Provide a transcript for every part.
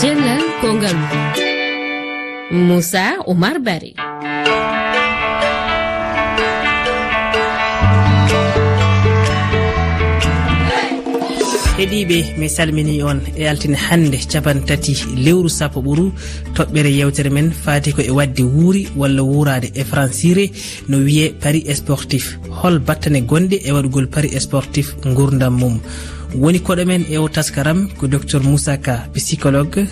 cellal kongal. Moussa oumar bari. Heɗiɓe mi salmini on e altine hannde capan tati lewru sappo ɓuru toɓɓere yewtere men fati ko e wadde wuuri walla wuurade e francire no wiye paris sportif. Hol battane gonɗe e waɗugol paris sportif gurdam mum. woni koɗo men e o taskaram ko docteur moussa ka psychologue.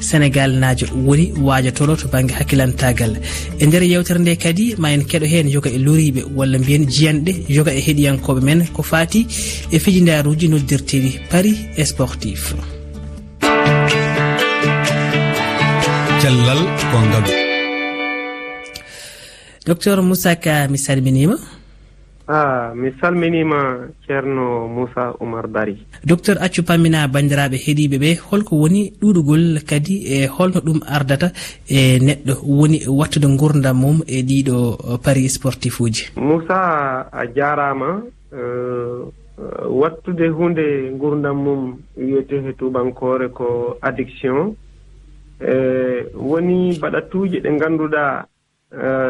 Sénégal najo woni wajotolo to banggue hakkillantagal e nder yewtere nde kadi ma en keɗo hen yoga e loriɓe walla mbiyen jiyanɗe yoga e heeɗiyankoɓe men ko fati e fijidaruji noddirteɗi paris e sportif. Cellal gongal docteur moussa ka mi salminima a mi salminima ceerno moussa oumar bari docteur accu pammina bandiraɓe heeɗiɓe ɓe holko woni ɗuɗugol kadi e holno ɗum ardata e neɗɗo woni wattude gurdam mum e ɗiɗo paris sportif uji. Moussa a jarama euh, euh, wattude hunde gurdam mum wiyete he tubankore ko addiction. E woni baɗatuji ɗe ganduɗa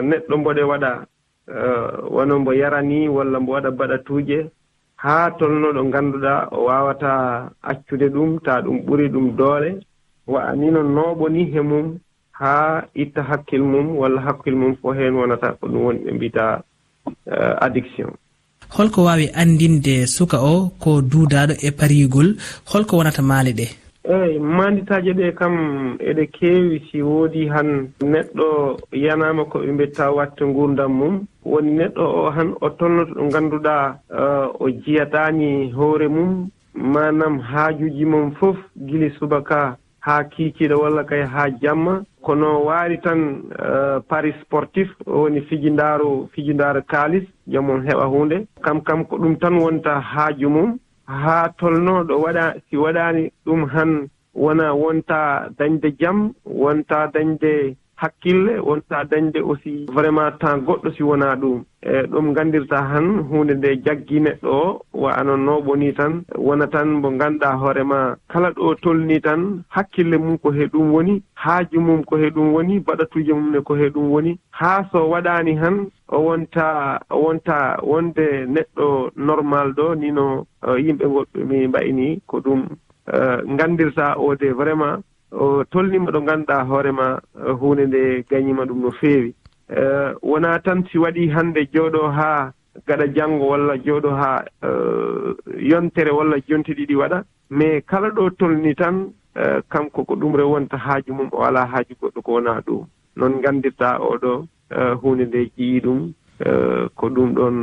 neɗɗo mboɗe waɗa Eh, wono mbo yarani walla mbo waɗa baɗatuuje haa tolnoɗo ngannduɗaa o waawata accude ɗum taa ɗum ɓuri ɗum doole. Wa'anino nooɓo ni he mum haa itta hakkil mum walla hakkil mum fof heen wonata ko ɗum woni ɓe mbitaa eh, addiction. Holko waawi anndinde suka o ko duudaaɗo e parigol holko wonata maali ɗee eeyi manditaaje ɗe kam eɗe keewi si woodi han neɗɗo yanaama ko ɓe mbiyata watte nguurdam mum. Woni neɗɗo o han o tolnoto ɗo ngannduɗaa eh, o jiyataani hoore mum manam haajuuji mum fof gili subaka haa kiikiiɗo walla kay haa jamma. Kono waari tan eh, paris sportif woni fijindaaru fijindaaru kaalis jomum heɓa huunde. Kam kam ko ɗum tan wonta haaju mum. haa tolnooɗo waɗa si waɗaani ɗum han wona wonta dañde jam wonta dañde hakkille wonta dañde aussi vraiment temps goɗɗo si wonaa ɗum. E ɗum nganndirta han huunde nde jaggi neɗɗo o waano nooɓonii tan wona tan mbo ngannduɗaa hoore ma kala ɗo tolni tan hakkille mum ko he ɗum woni haaju mum ko he ɗum woni baɗatuuji mum ne ko he ɗum woni. Haa so waɗaani han o wonta wonta wonde neɗɗo normal ɗo ni no e, yimɓe mi mbayni ko ɗum e, nganndirta o de vraiment o tolnima ɗo ganduɗa hoorema e, hunde nde gañima ɗum no feewi. E, wona tan si waɗi hannde jooɗo haa gaɗa janngo walla jooɗo haa e, yontere walla jonti ɗiɗi waɗa. Mais kala ɗo tolni tan kanko ko ɗum rewonta haaju mum o alaa haaju goɗɗo ko wonaa ɗum. Noon nganndirtaa oɗo huunde nde ƴiyi ɗum ko ɗum ɗon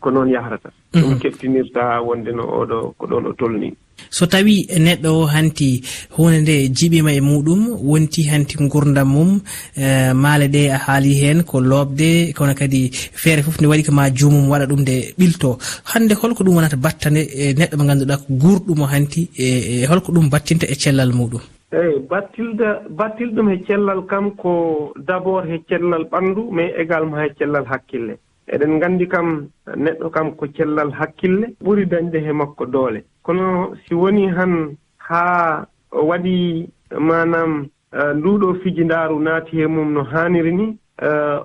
ko noon yahrata. Mm-hmm. Ɗum keftinirtaa wonde no oɗo ko ɗon o tolni. so tawi neɗɗo o hanti hunde nde jiɓima e muɗum wonti hanti gurdam mum e, maale ɗe a haali hen ko lobde kono kadi feere foof nde waɗi ko ma jumum waɗa ɗum nde ɓilto. Hande holko ɗum wonata batta nde e, neɗɗo mo ganduɗa ko gurɗumo hanti e, e holko ɗum battinta e cellal muɗum. Eyi battilda battilɗum he cellal kam ko d' abord he cellal ɓanndu mais également he cellal hakkille. eɗen nganndi kam neɗɗo kam ko cellal hakkille ɓuri dañde he makko doole. Kono si woni han haa waɗi manam eh, nduuɗo fijindaaru naati he mum no haaniri ni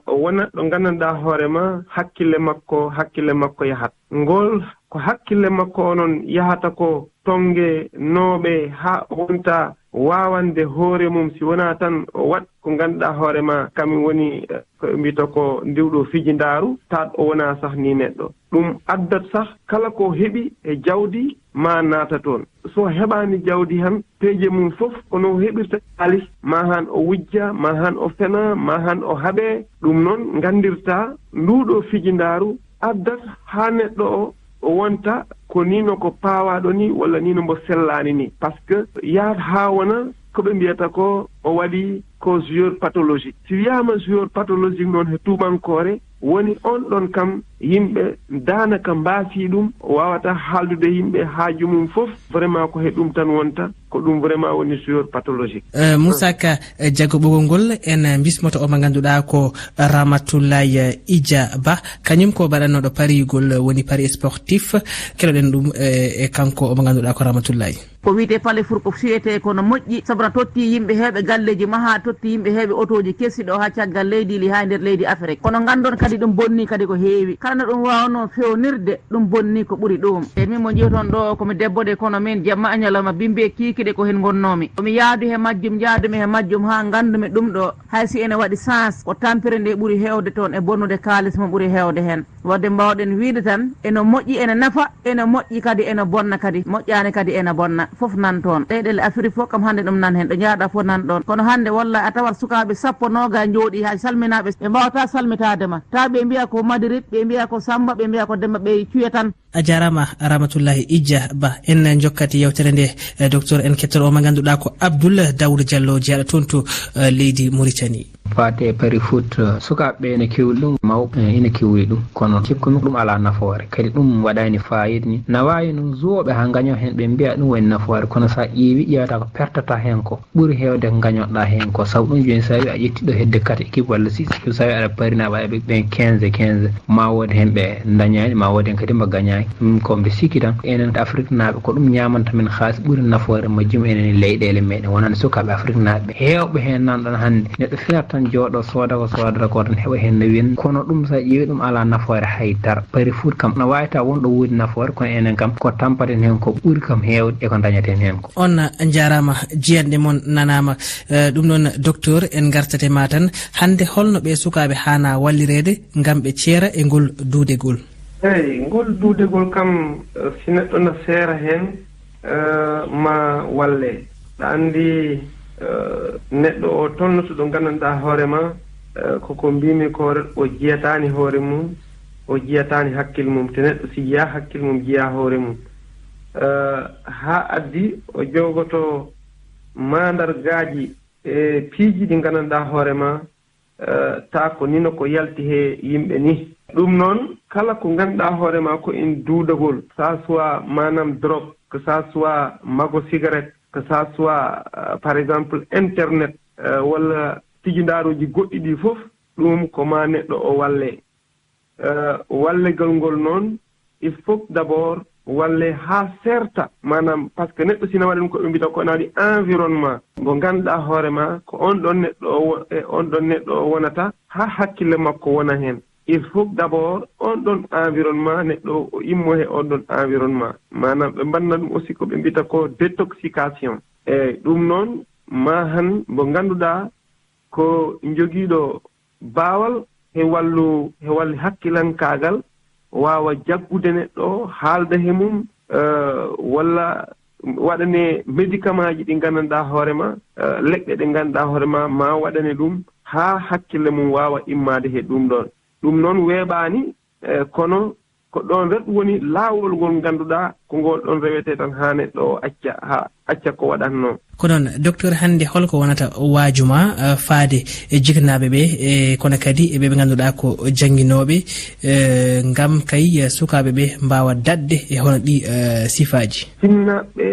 o wona ɗo nganndanɗaa hoore ma hakkille makko hakkille makko yahat. Ngol ko hakkille makko onon yahata ko tonge nooɓe haa wonta waawande hoore mum. Si wonaa tan o wat ko ngannduɗaa hoore ma kamin woni koɓe mbiyta ko ndiwɗo fijindaaru ndaaru o wonaa sah ni neɗɗo. Ɗum addat sah kala ko heɓi e jawdi ma naata toon. So heɓaani jawdi han peeje mum fof kono o heɓirta halis ma han o wujja ma han o fena ma han o haɓee ɗum noon nganndirtaa nduuɗo fijindaaru addat haa neɗɗo o o wonta ko nino ko paawaaɗo ni walla nino mbo sellaani ni. Par ce que yahat haa wona ko ɓe mbiyata ko o waɗi ko joueur pathologique. Si wiyaama joueur pathologique noon he tubankore woni on ɗon kam yimɓe daanaka mbaasii ɗum o waawata haaldude yimɓe haaju mum fof vraiment ko he ɗum tan wonta. ko ɗum vraiment woni suyor pathologique. Uh, moussa ka euh, jaggo ɓogol ngol en euh, bismoto omo ganduɗa ko ramatoulaye euh, ija ba. Kañum ko mbaɗannoɗo parigol woni pari sportif. Keloɗen ɗum e kanko omo ganduɗa ko ramatoulaye. Ko wiyete pale four ko suyete kono moƴƴi. Sabuna totti yimɓe heeɓe galleji maha totti yimɓe heeɓe autoji kesiɗo ha caggal leydi li ha nder leydi afrique. Kono gandon kadi ɗum bonni kadi ko heewi. Kala no ɗum wawno fewnirde ɗum bonni ko ɓuuri ɗum. E min mo jiyaton ɗo komi debbo de kono min jamma añalama bimbe kiiki kiɗe ko hen gonnomi komi yaadu he majjum jaadumi he majjum ha gandumi ɗum ɗo. Hay si ene waɗi sens ko tampere nde ɓuuri hewde toon e bonnude kalis mo ɓuuri hewde hen. Wadde mbawɗen wiide tan ene moƴƴi ene nafa ene moƴƴi kadi ene bonna kadi moƴƴani kadi ene bonna. Foof nan toon. Ɗeyɗele afrique fof kam hande ɗum nan hen ɗo jaaɗa fof nan ɗon. Kono hande walla a tawat sukaɓe sappo noga jooɗi ha salminaɓe ɓe mbawata salmitadema ta ɓe mbiya ko madirit ɓe mbiya ko samba ɓe mbiya ko demba ɓe cuya tan. A jarama rahmatullahi ijja ba en jokkati yewtere nde eh, docteur en kettoro o mo ganduɗa ko abdoul daoud diallo jeeɗa toon to uh, leydi mauritanie. fate pari fut eh, sukaɓeɓe ene kewli ɗum mawɓe ina kewli ɗum. Kono cikkumi ɗum ala nafoore. Kadi ɗum waɗani fayida ni. Na wawi no zuwoɓe ha gaño hen ɓe mbiya ɗum woni nafoore. Kono sa ƴeewi ƴewata ko pertata hen ko ɓuuri hewde ko gañoɗa hen ko. Saabu ɗum joni sa wi a ƴettiɗo hedde kata équipe walla six équipe sa wi aɗa parinaɓa eɓe ɓen 15 15 ma wode hen ɓe dañani ma wode hen kadi mba gañaki ɗum ko mbe sikki tan. Enen afrique naɓe ko ɗum ñamanta men haalis ɓuuri nafoore majjum. Enen e leyɗele meɗen wonande sukaɓe afrique naɓe hewɓe hen nanɗon hande neɗɗo finata tan jooɗo sooda ko soodata ko tan heɓa hen no win kono ɗum sa ƴeewi ɗum ala nafoore haydara bari fuut kam no wawi taw wonɗo wuuri nafoore kono enen kam ko tampaten hen ko ɓuuri kam heewde eko dañaten hen ko. On jarama jiyanɗe moon nanama eh, ɗum uh, noon docteur en gartate ma tan hande holno ɓe sukaɓe hana wallirede gam ɓe ceera e ngol duudegol. Eyi ngol duudegol kam si neɗɗo no seera hen uh, eh, ma walle. Ɗa andi Eh, neɗɗo o tolnoto ɗo nganndanɗaa hoore ma eh, koko mbimi ko o jiyataani hoore mum o jiyataani hakkille mum te neɗɗo si yiya hakkille mum jiya hoore mum. Eh, haa addi o jogoto maandar gaaji e piiji ɗi nganndanɗaa hoore ma taa ko nino ko yalti he yimɓe ni. Ɗum noon kala ko ngannduɗaa hoore ma ko en duudagol ça soit manam drog que ça soit mago cigarette que ça soit euh, par exemple internet euh, walla tijindaaruuji goɗɗi ɗi fof ɗum ko ma neɗɗo o wallee euh, wallegal ngol noon il faut d' abord walle haa serta manam par ce que neɗɗo sina waɗa ɗum ko ɓe mbita ko nawaɗi environnement. Mo ngannduɗaa hoore ma ko on ɗon neɗɗo o e on ɗon neɗɗo o wonata haa hakkille makko wona heen il faut d' abord on ɗon environnement neɗɗo o immo he on ɗon environnement. Manam ɓe mbanna ɗum aussi ko ɓe mbita ko détoxication. Eyi ɗum noon ma han mo ngannduɗaa ko jogiiɗo baawal he wallu he walli hakkilankaagal waawa jaggude neɗɗo haalda he mum euh, walla waɗane médicament ji ɗi nganndanɗaa hoore ma euh, leɗɗe ɗe nganndanɗaa hoore ma ma waɗane ɗum haa hakkille mum waawa immaade he ɗum ɗon ɗum noon weeɓaani e kono ko ɗon ret woni laawol ngol ngannduɗaa ko ngol ɗon rewete tan haa neɗɗo o acca haa acca ko waɗatnoo ko noon docteur hannde holko wonata waajuma e, faade e jiganaaɓe ɓe e kono kadi eɓe ɓe ngannduɗaa ko jannginooɓe e, ngam kay sukaaɓe ɓe mbaawa daɗde e hono ɗi e, sifaaji. Sinnaɓe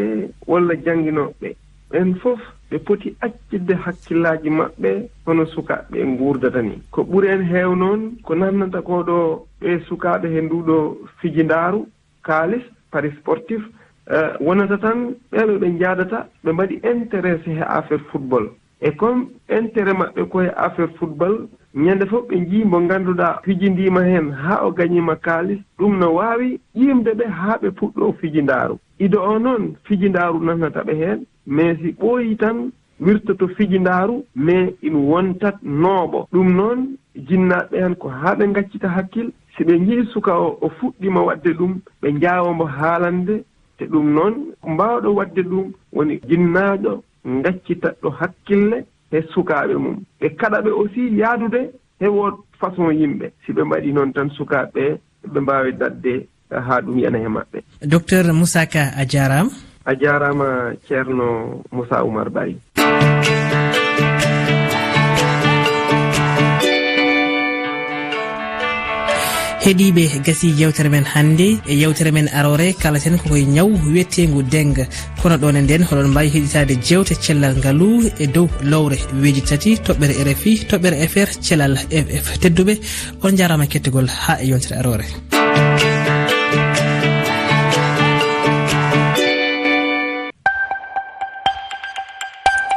walla jannginooɓe ɓen fof ɓe poti accidde hakkillaaji maɓɓe hono sukaaɓe nguurdata ni. Ko ɓuri en heew noon ko nannata ko ɗo ɓe sukaaɓe he nduɗo fijindaaru kaalis pari sportif eh, wonata tan ɓeeɓe ɓe njaadata ɓe mbaɗi intéressé he affaire football. E comme intérêt maɓɓe koye affaire football ñannde fof ɓe njii mo ngannduɗaa fijindiima heen haa o gañiima kaalis ɗum no waawi ƴiimde ɓe haa ɓe puɗɗo fijindaaru. Ido o noon fijindaaru nannata ɓe heen mais si ɓooyi tan wirtoto fijindaaru mais ina wontat nooɓo ɗum noon jinnaaɓe heen ko haa ɓe ngaccita hakkil si ɓe njiɗi suka o o fuɗɗima waɗde ɗum ɓe njaawombo haalande te ɗum noon mbaawɗo waɗde ɗum woni jinnaaɗo gaccitaɗo hakkille he sukaaɓe mum. Ɓe kaɗa ɓe aussi yahdude hewo façon yimɓe. Si ɓe mbaɗi noon tan sukaaɓe ɓe mbaawi daɗde haa ɗum yana he maɓɓe. Docteur moussaka a jaaraama. a jarama ceerno moussa oumar bayi heeɗiɓe gasi yewtere men hannde e yewtere men arore kalaten kokoye ñaw wiyetengu denga kono ɗon e nden hoɗon mbawi heɗitade jewte cellal ngaalu e dow lowre weji tati toɓɓere rfi toɓɓere fr cellal ff tedduɓe on jarama kettigol ha e yewtere arore.